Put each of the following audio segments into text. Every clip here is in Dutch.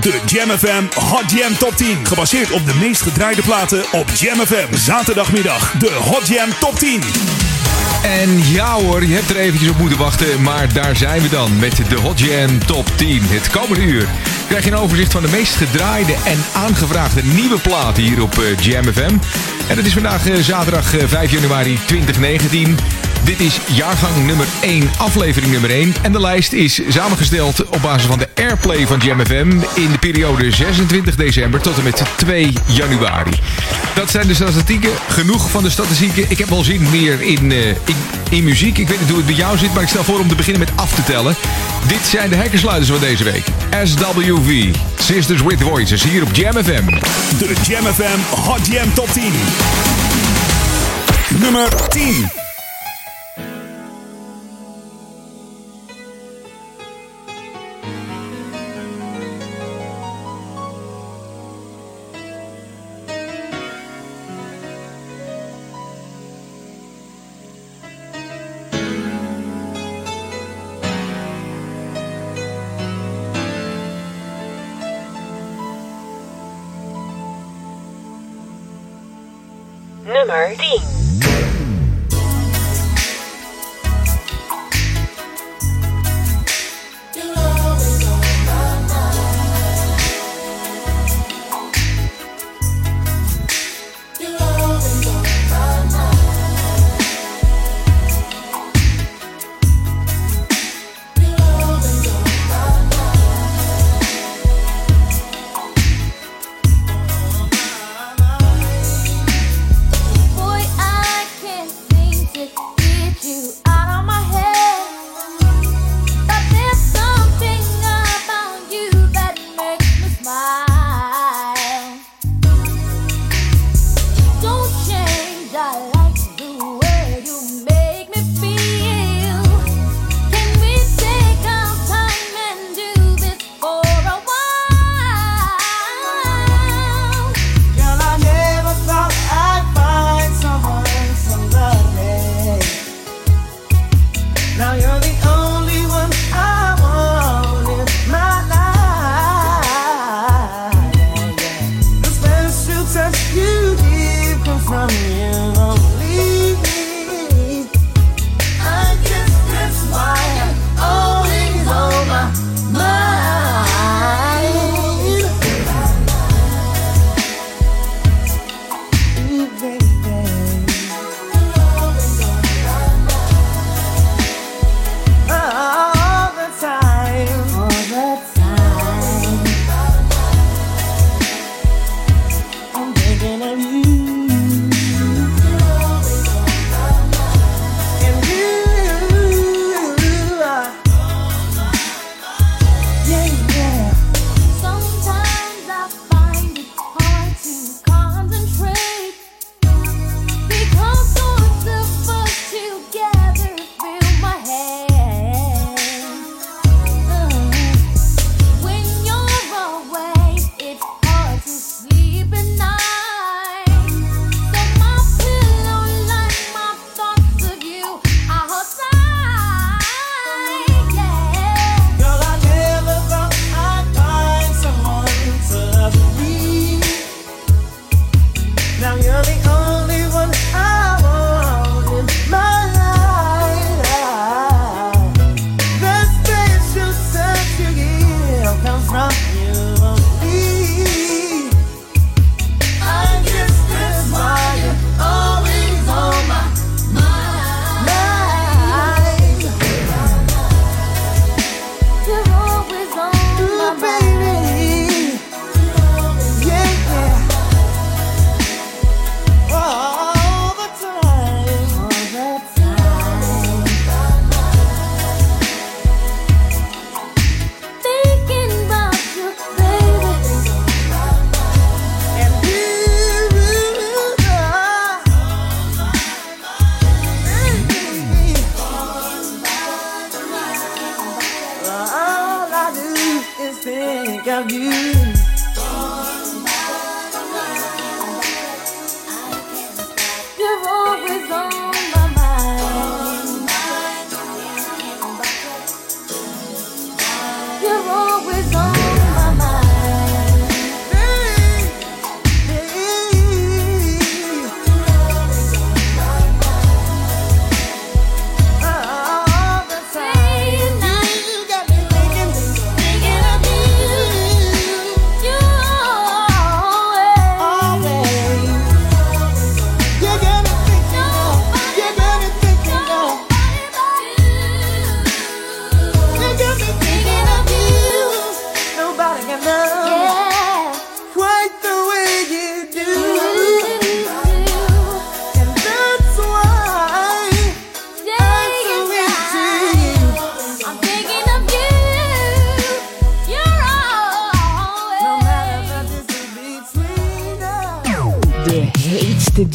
De Jam FM Hot Jam Top 10. Gebaseerd op de meest gedraaide platen op Jam FM. Zaterdagmiddag de Hot Jam Top 10. En ja hoor, je hebt er eventjes op moeten wachten, maar daar zijn we dan met de Hot Jam Top 10. Het komende uur krijg je een overzicht van de meest gedraaide en aangevraagde nieuwe platen hier op eh, Jam FM. En het is vandaag eh, zaterdag eh, 5 januari 2019. Dit is jaargang nummer 1, aflevering nummer 1. En de lijst is samengesteld op basis van de airplay van Jam FM in de periode 26 december tot en met 2 januari. Dat zijn de statistieken. Genoeg van de statistieken. Ik heb wel zin meer in, eh, in, in muziek. Ik weet niet hoe het bij jou zit, maar ik stel voor om te beginnen met af te tellen. Dit zijn de hekkersluiters van deze week. SWV, Sisters with Voices, hier op Jam FM. De Jam FM Hot Jam Top 10. Nummer 10.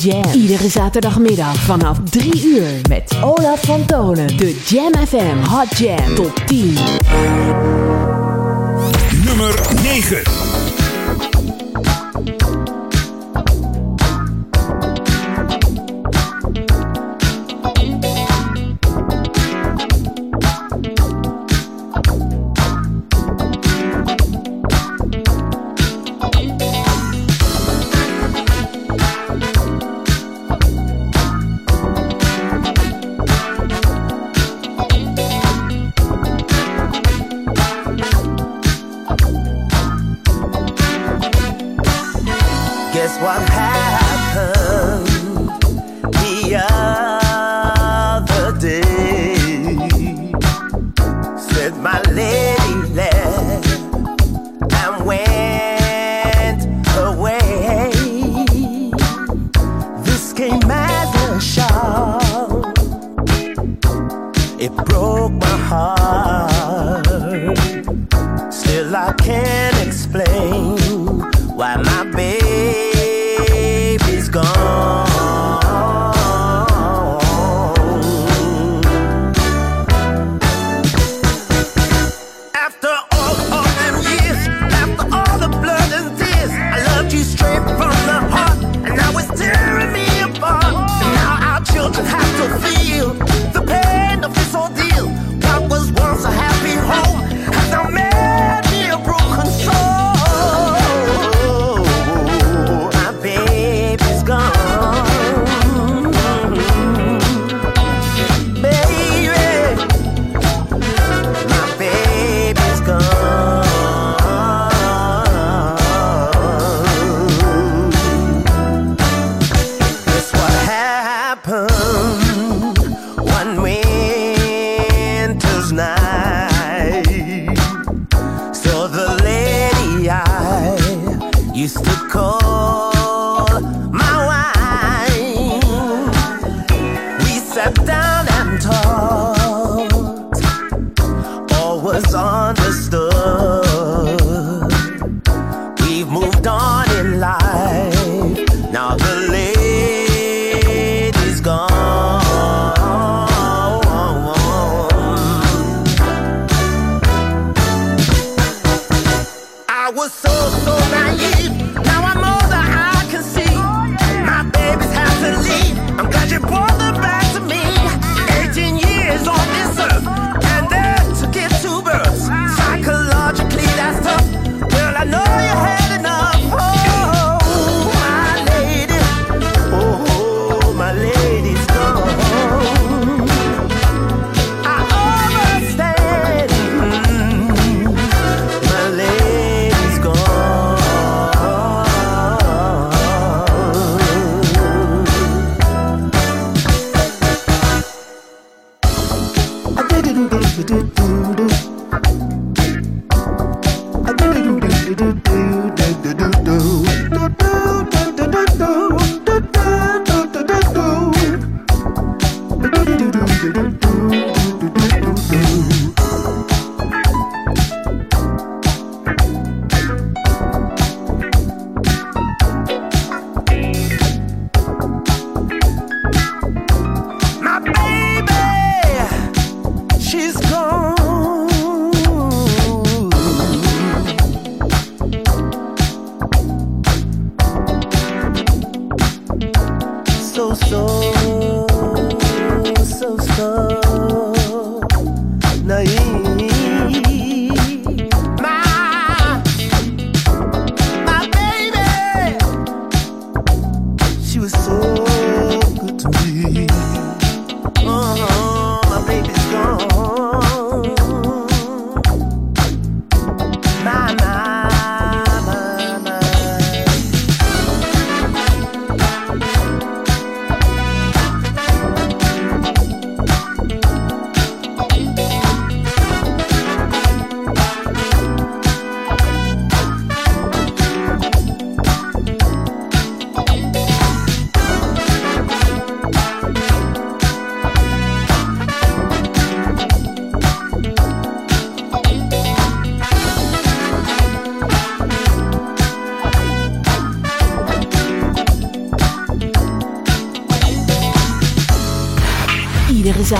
Iedere zaterdagmiddag vanaf 3 uur met Olaf van Tonen. De Jam FM Hot Jam Top 10. Nummer 9. do do do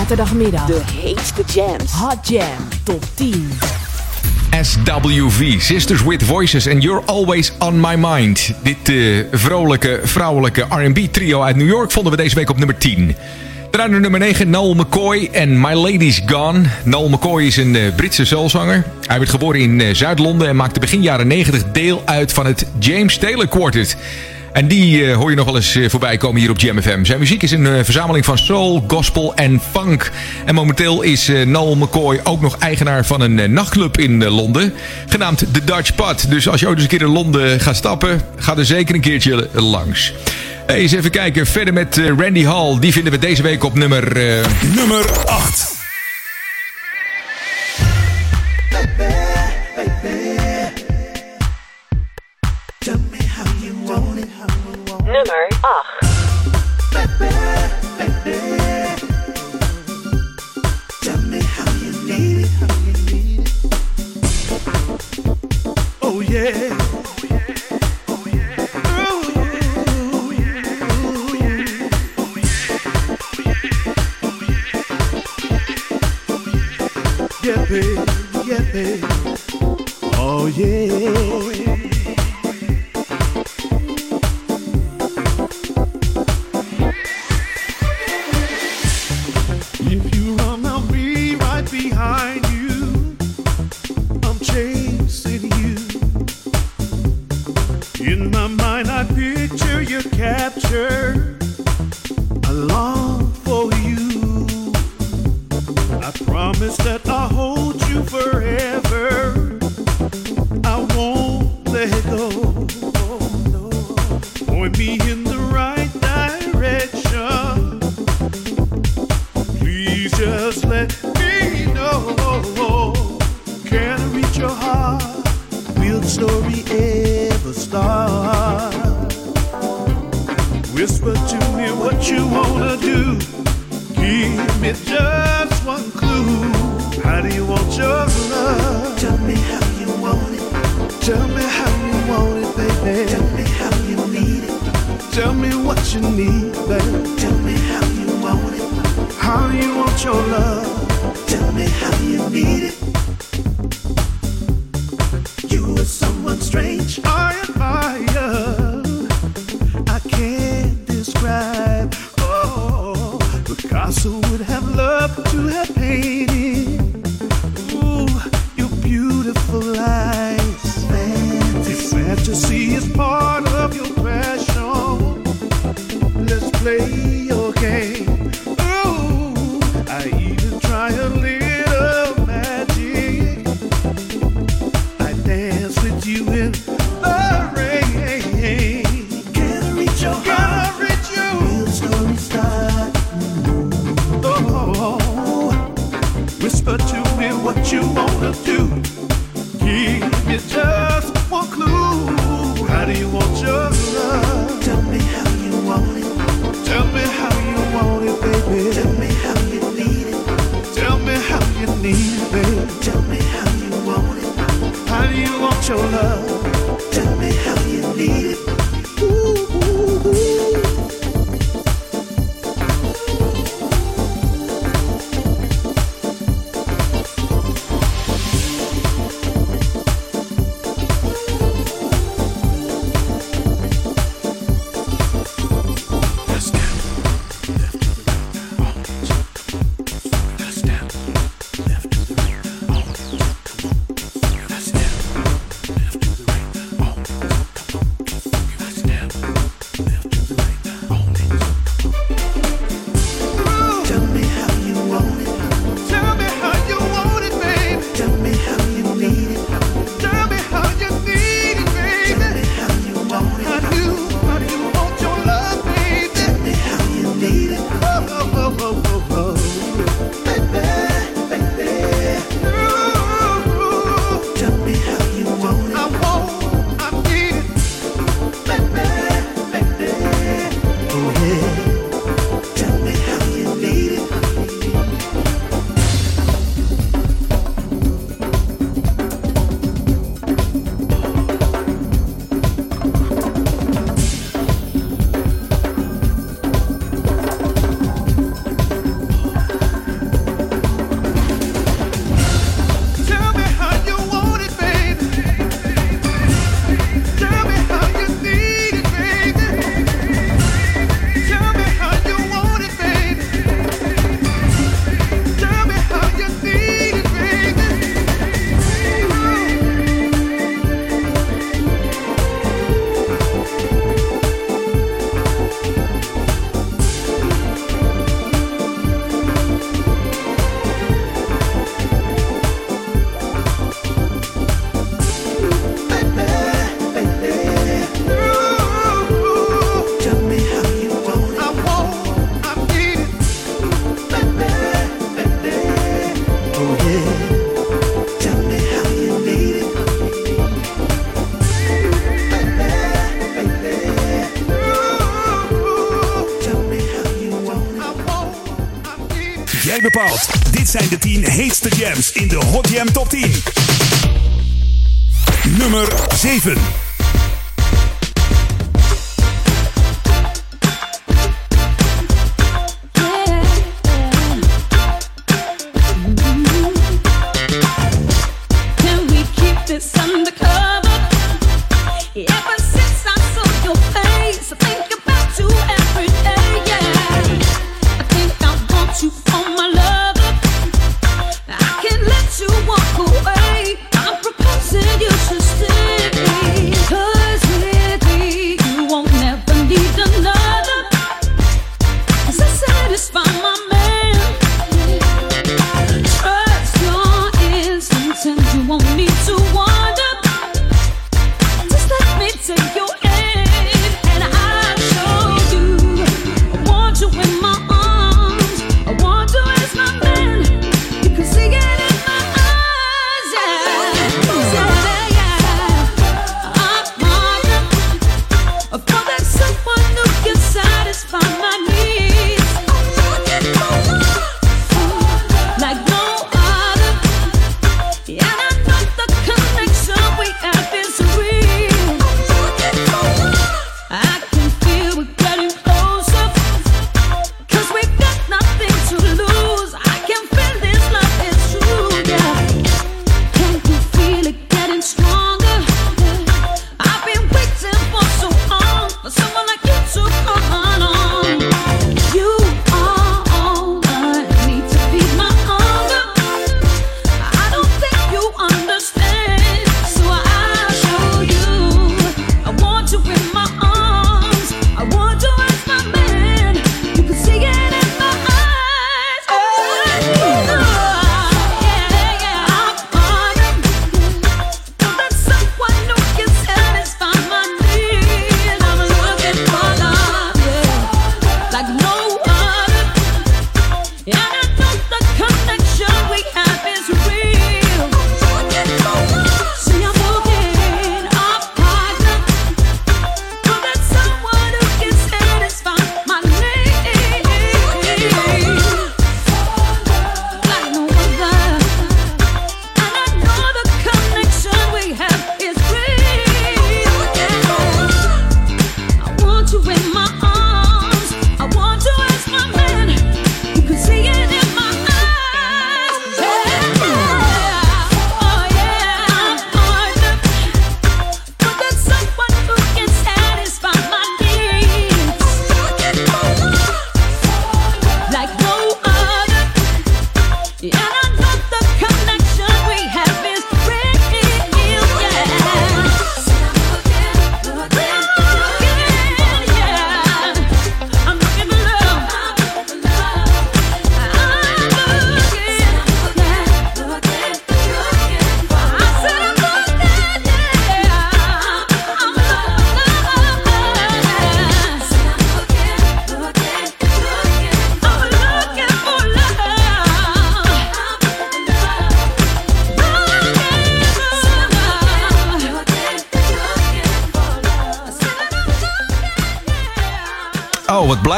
zaterdagmiddag. De heetste jams. Hot Jam Top 10. SWV, Sisters with Voices and You're Always on My Mind. Dit eh, vrolijke, vrouwelijke R&B trio uit New York vonden we deze week op nummer 10. Daarna nummer 9, Noel McCoy en My Lady's Gone. Noel McCoy is een eh, Britse soulzanger. Hij werd geboren in eh, Zuid-Londen en maakte begin jaren 90 deel uit van het James Taylor Quartet. En die eh, hoor je nog wel eens eh, voorbij komen hier op Jam FM. Zijn muziek is een eh, verzameling van soul, gospel en funk. En momenteel is Noel McCoy ook nog eigenaar van een nachtclub in Londen. Genaamd The Dutch Pad. Dus als je ooit eens een keer in Londen gaat stappen, ga er zeker een keertje langs. Eens even kijken. Verder met Randy Hall. Die vinden we deze week op nummer... Nummer 8. Let go. You need, baby. Tell me how you want it. How you want your love? Tell me how you need it. Dit zijn de 10 heetste jams in de Hot Jam Top 10. Nummer 7.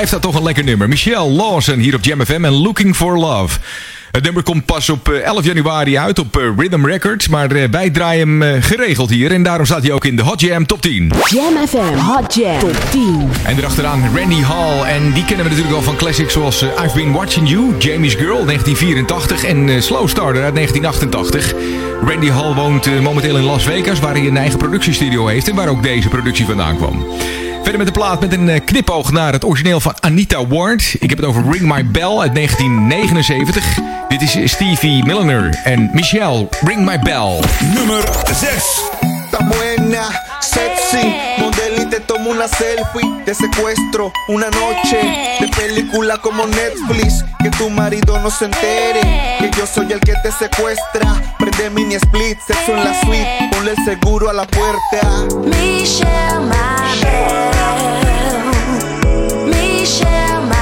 Blijft dat toch een lekker nummer. Michelle Lawson hier op Jam FM en Looking for Love. Het nummer komt pas op eh, 11 januari uit op eh, Rhythm Records. Maar eh, wij draaien hem eh, geregeld hier. En daarom staat hij ook in de Hot Jam Top 10. Jam FM Hot Jam Top 10. En erachteraan Randy Hall. En die kennen we natuurlijk al van classics zoals eh, I've Been Watching You, Jamie's Girl 1984 en eh, Slow Starter uit 1988. Randy Hall woont eh, momenteel in Las Vegas, waar hij een eigen productiestudio heeft en waar ook deze productie vandaan kwam. Verder met de plaat met een eh, knipoog naar het origineel van Anita Ward. Ik heb het over Ring My Bell uit 1979. Dit is Stevie Milliner en Michelle Ring My Bell. Nummer 6. Está buena, sexy, te tomo una selfie. Te secuestro una noche de película como Netflix. Que tu marido no se entere que yo soy el que te secuestra. Prende mini split, sexo en la suite. Ponle el seguro a la puerta. Michelle. Michelle,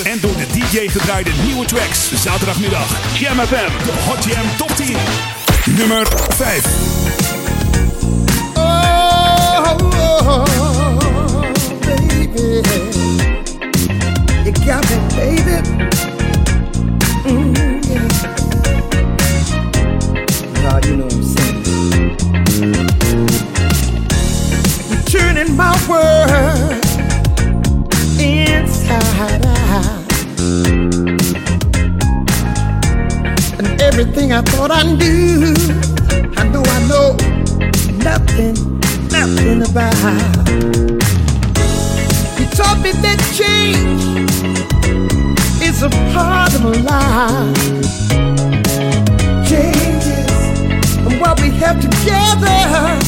en door de DJ gedraaide nieuwe tracks. Zaterdagmiddag. Jam FM. Hot Jam Top 10. Nummer 5. Oh, oh, baby. You got baby. Mm, yeah. God, you know what I'm saying. You're turning my world inside I thought I knew, I know I know nothing, nothing about. You taught me that change is a part of life. Changes and what we have together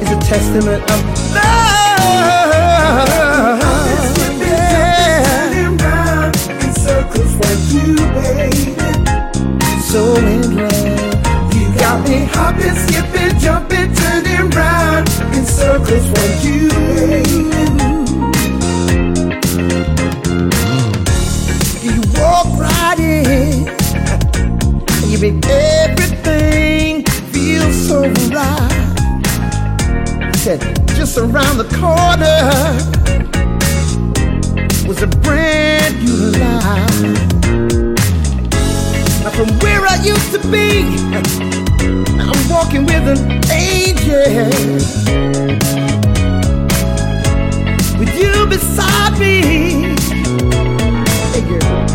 is a testament of love. Yeah. circles for you, baby. So in love. You got me hopping, skipping, jumping, turning round in circles for you. You walk right in, you make everything feel so right. Said just around the corner was a brand new life. From where I used to be, I'm walking with an angel. With you beside me, hey girl,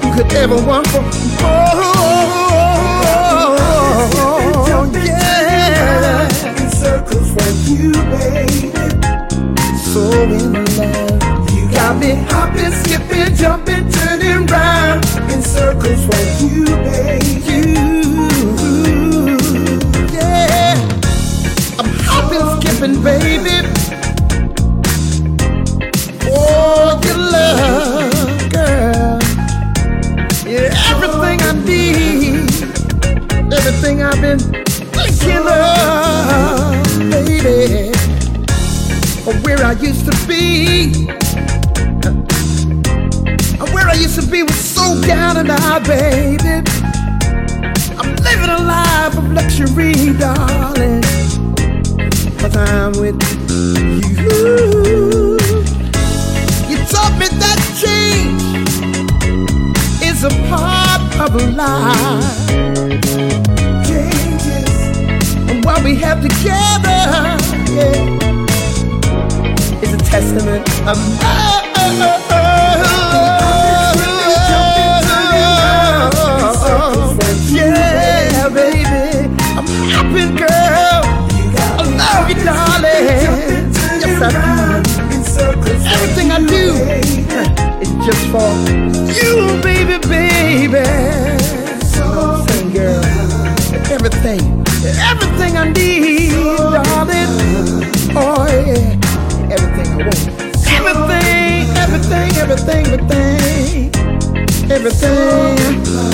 who could ever want for Oh, yeah. Circles for you, baby. So in love. Got me hopping, skipping, jumping, turning round in circles for you, baby. You, yeah. I'm hopping, skipping, baby. For your love, girl. Yeah, everything I need, everything I've been thinking of, baby. Where I used to be. To be was so down and out, baby. I'm living a life of luxury, darling. Cause I'm with you. You taught me that change is a part of life. Changes and what we have together, yeah is a testament of love. You, darling. Yes, I do. Everything I do is just for you, baby, baby. Sing, girl. Everything, everything I need, darling. Oh yeah, everything I want. Everything, everything, everything, everything, everything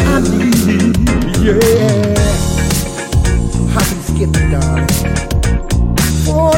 I need. Yeah, hopping, skipping, darling,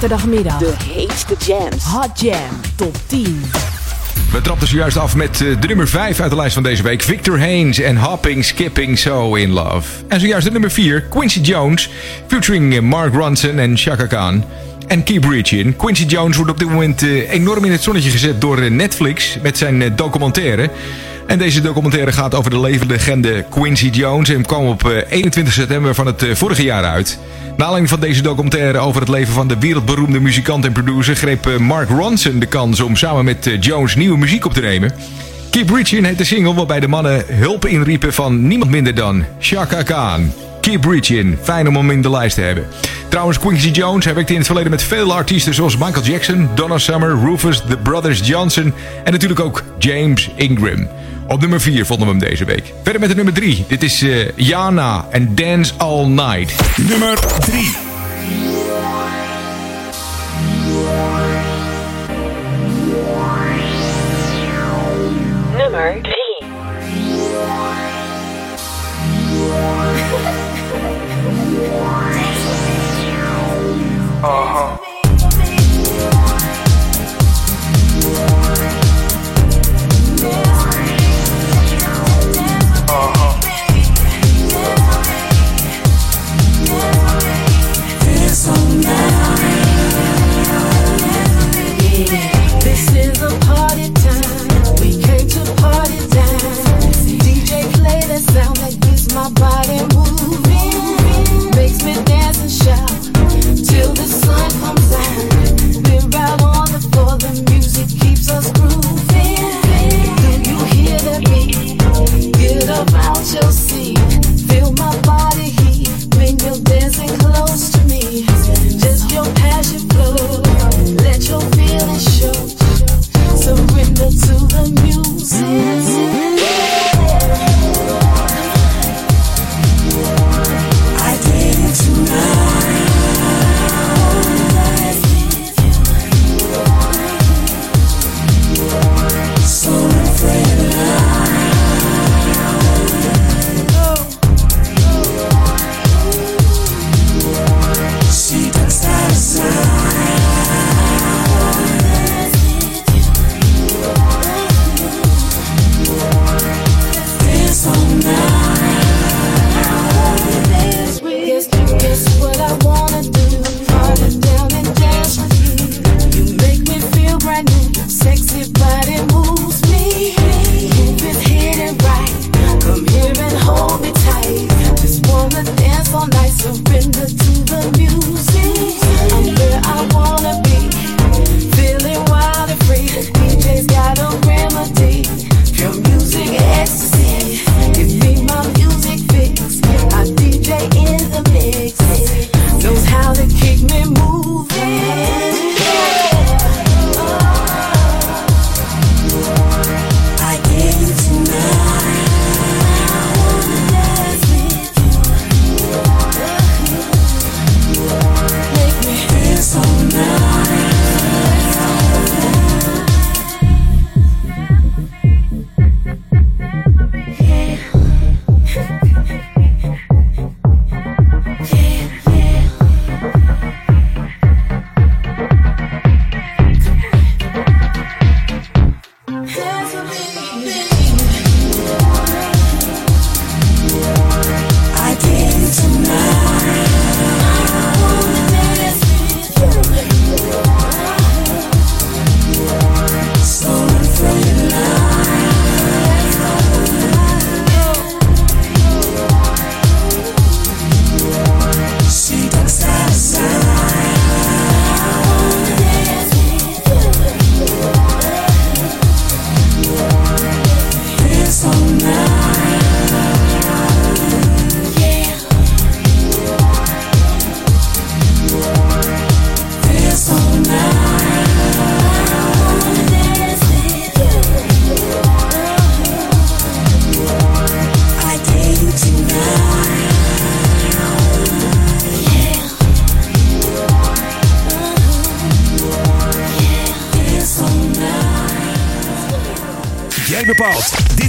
zaterdagmiddag. De heetste jams. Hot Jam Top 10. We trapten zojuist af met eh, de nummer 5 uit de lijst van deze week. Victor Haynes en Hopping, Skipping, So in Love. En zojuist de nummer 4, Quincy Jones. Featuring eh, Mark Ronson en Chaka Khan. En Keep Reaching. Quincy Jones wordt op dit moment eh, enorm in het zonnetje gezet door Netflix met zijn documentaire. En deze documentaire gaat over de levenslegende Quincy Jones en kwam op eh, 21 september van het vorige jaar uit. Na aanleiding van deze documentaire over het leven van de wereldberoemde muzikant en producer greep eh, Mark Ronson de kans om samen met eh, Jones nieuwe muziek op te nemen. Keep Reaching heet de single waarbij de mannen hulp inriepen van niemand minder dan Chaka Khan. Keep Reaching, fijn om hem in de lijst te hebben. Trouwens, Quincy Jones hij werkte in het verleden met vele artiesten zoals Michael Jackson, Donna Summer, Rufus, The Brothers Johnson en natuurlijk ook James Ingram. Op nummer 4 vonden we hem deze week. Verder met de nummer 3. Dit is eh, Jana en Dance All Night. Nummer 3. Uh huh.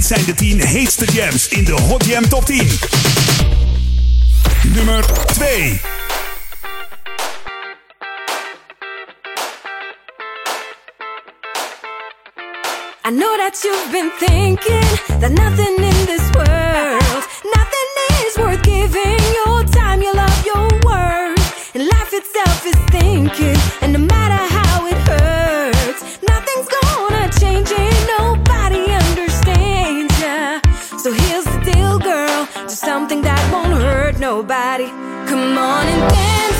zijn de 10 heetste jams in de Hot Jam Top 10. Nummer 2. I know that you've been thinking that nothing in this world, nothing is worth giving your time, your love, your word. And life itself is thinking. nobody. Come on and dance.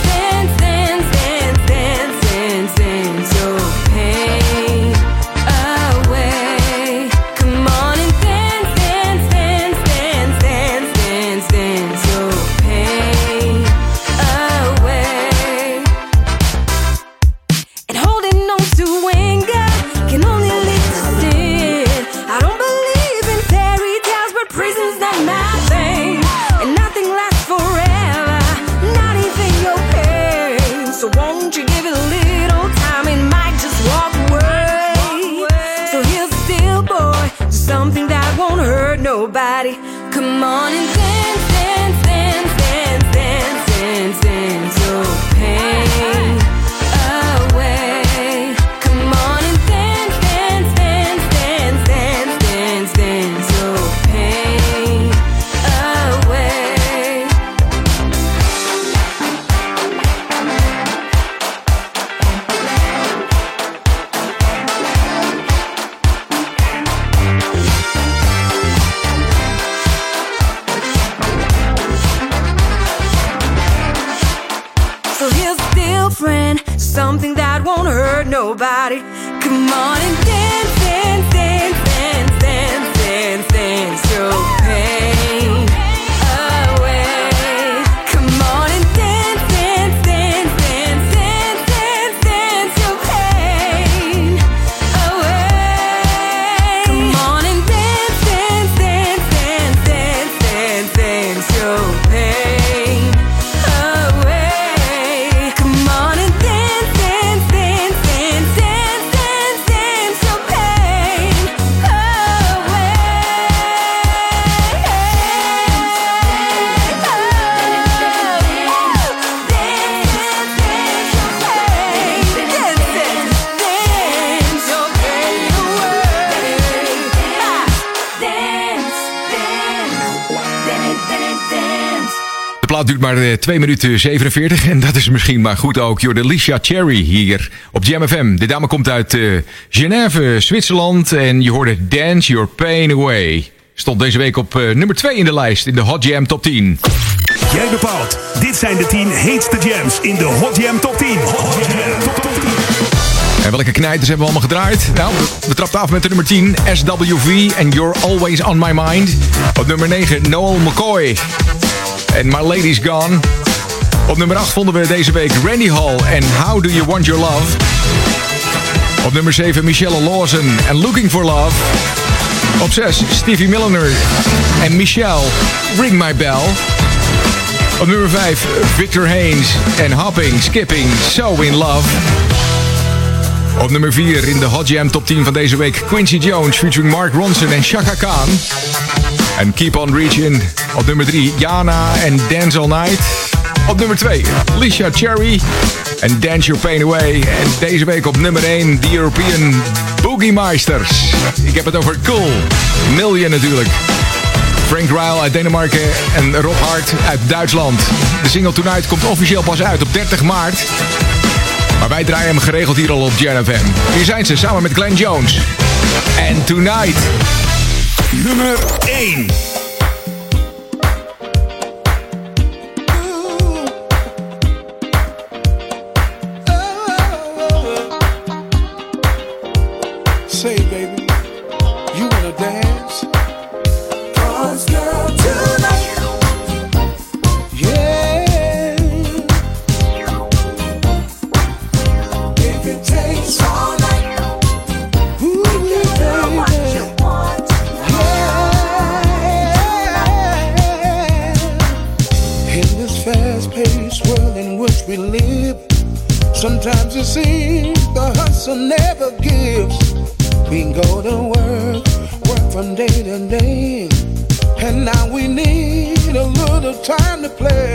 duurt maar eh, 2 minuten 47. En dat is misschien maar goed ook. Joh, Cherry hier op JMFM. De dame komt uit eh, Genève, Zwitserland. En je hoorde Dance Your Pain Away. Stond deze week op eh, nummer 2 in de lijst in de Hot Jam Top 10. Jij bepaalt. Dit zijn de 10 heetste jams in de Hot Jam Top 10. Hot Jam Top 10. En welke knijters hebben we allemaal gedraaid? Nou, we trappen af met de nummer 10, SWV en You're Always On My Mind. Op nummer 9, Noel McCoy en My Lady's Gone. Op nummer 8 vonden we deze week Randy Hall en How Do You Want Your Love. Op nummer 7, Michelle Lawson en Looking For Love. Op 6, Stevie Milliner en Michelle, Ring My Bell. Op nummer 5, Victor Haynes en Hopping, Skipping, So In Love. Op nummer 4 in de Hot Jam Top 10 van deze week Quincy Jones featuring Mark Ronson en Shaka Khan. En Keep On Reaching. Op nummer 3 Jana en Dance All Night. Op nummer 2 Alicia Cherry en Dance Your Pain Away. En deze week op nummer 1 The European Boogie Meisters. Ik heb het over Cool. Million natuurlijk. Frank Ryle uit Denemarken en Rob Hart uit Duitsland. De single Tonight komt officieel pas uit op 30 maart. Maar wij draaien hem geregeld hier al op Jam FM. Hier zijn ze samen met Glenn Jones. En Tonight. Nummer 1. Time to play.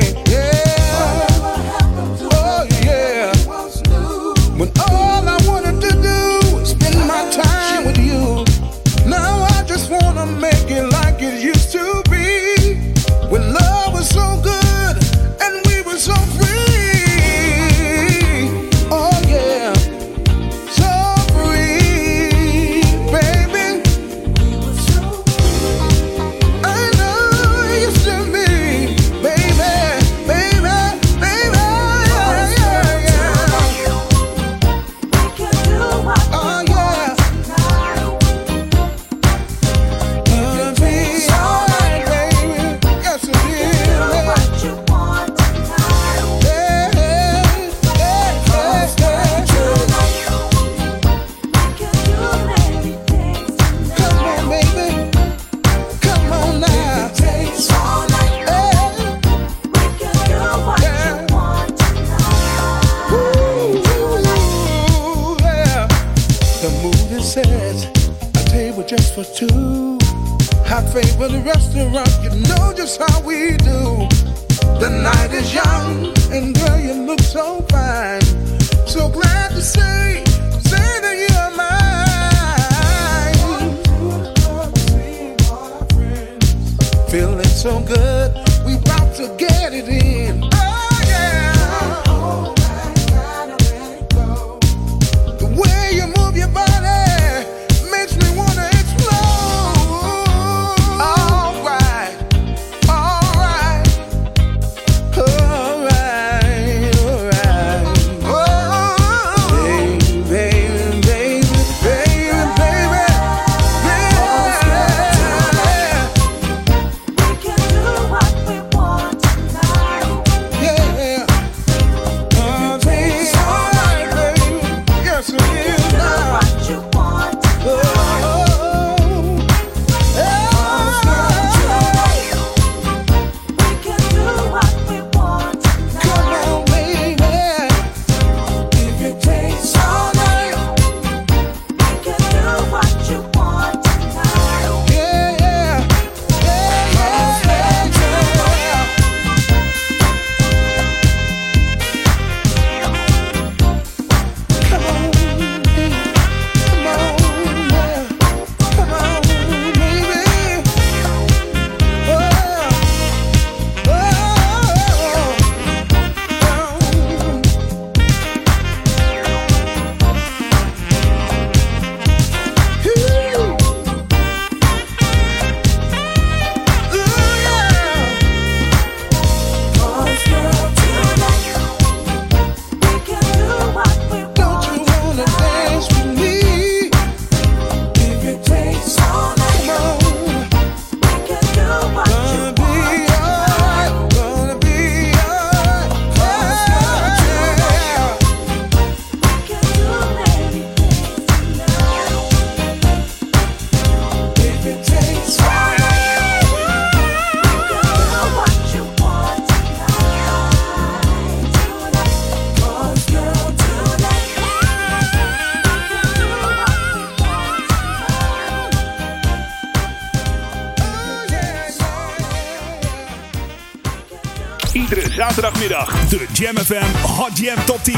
zaterdagmiddag zaterdagmiddag. De Jam FM Hot Jam Top 10.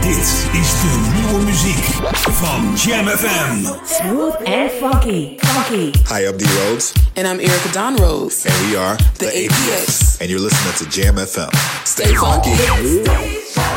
Dit is de nieuwe muziek van Jam FM. Smooth and funky. Funky. Hi, I'm D. Rhodes. And I'm Erica Don Rhodes. And we are the, APS. And you're listening to Jam FM. Stay funky. Stay funky.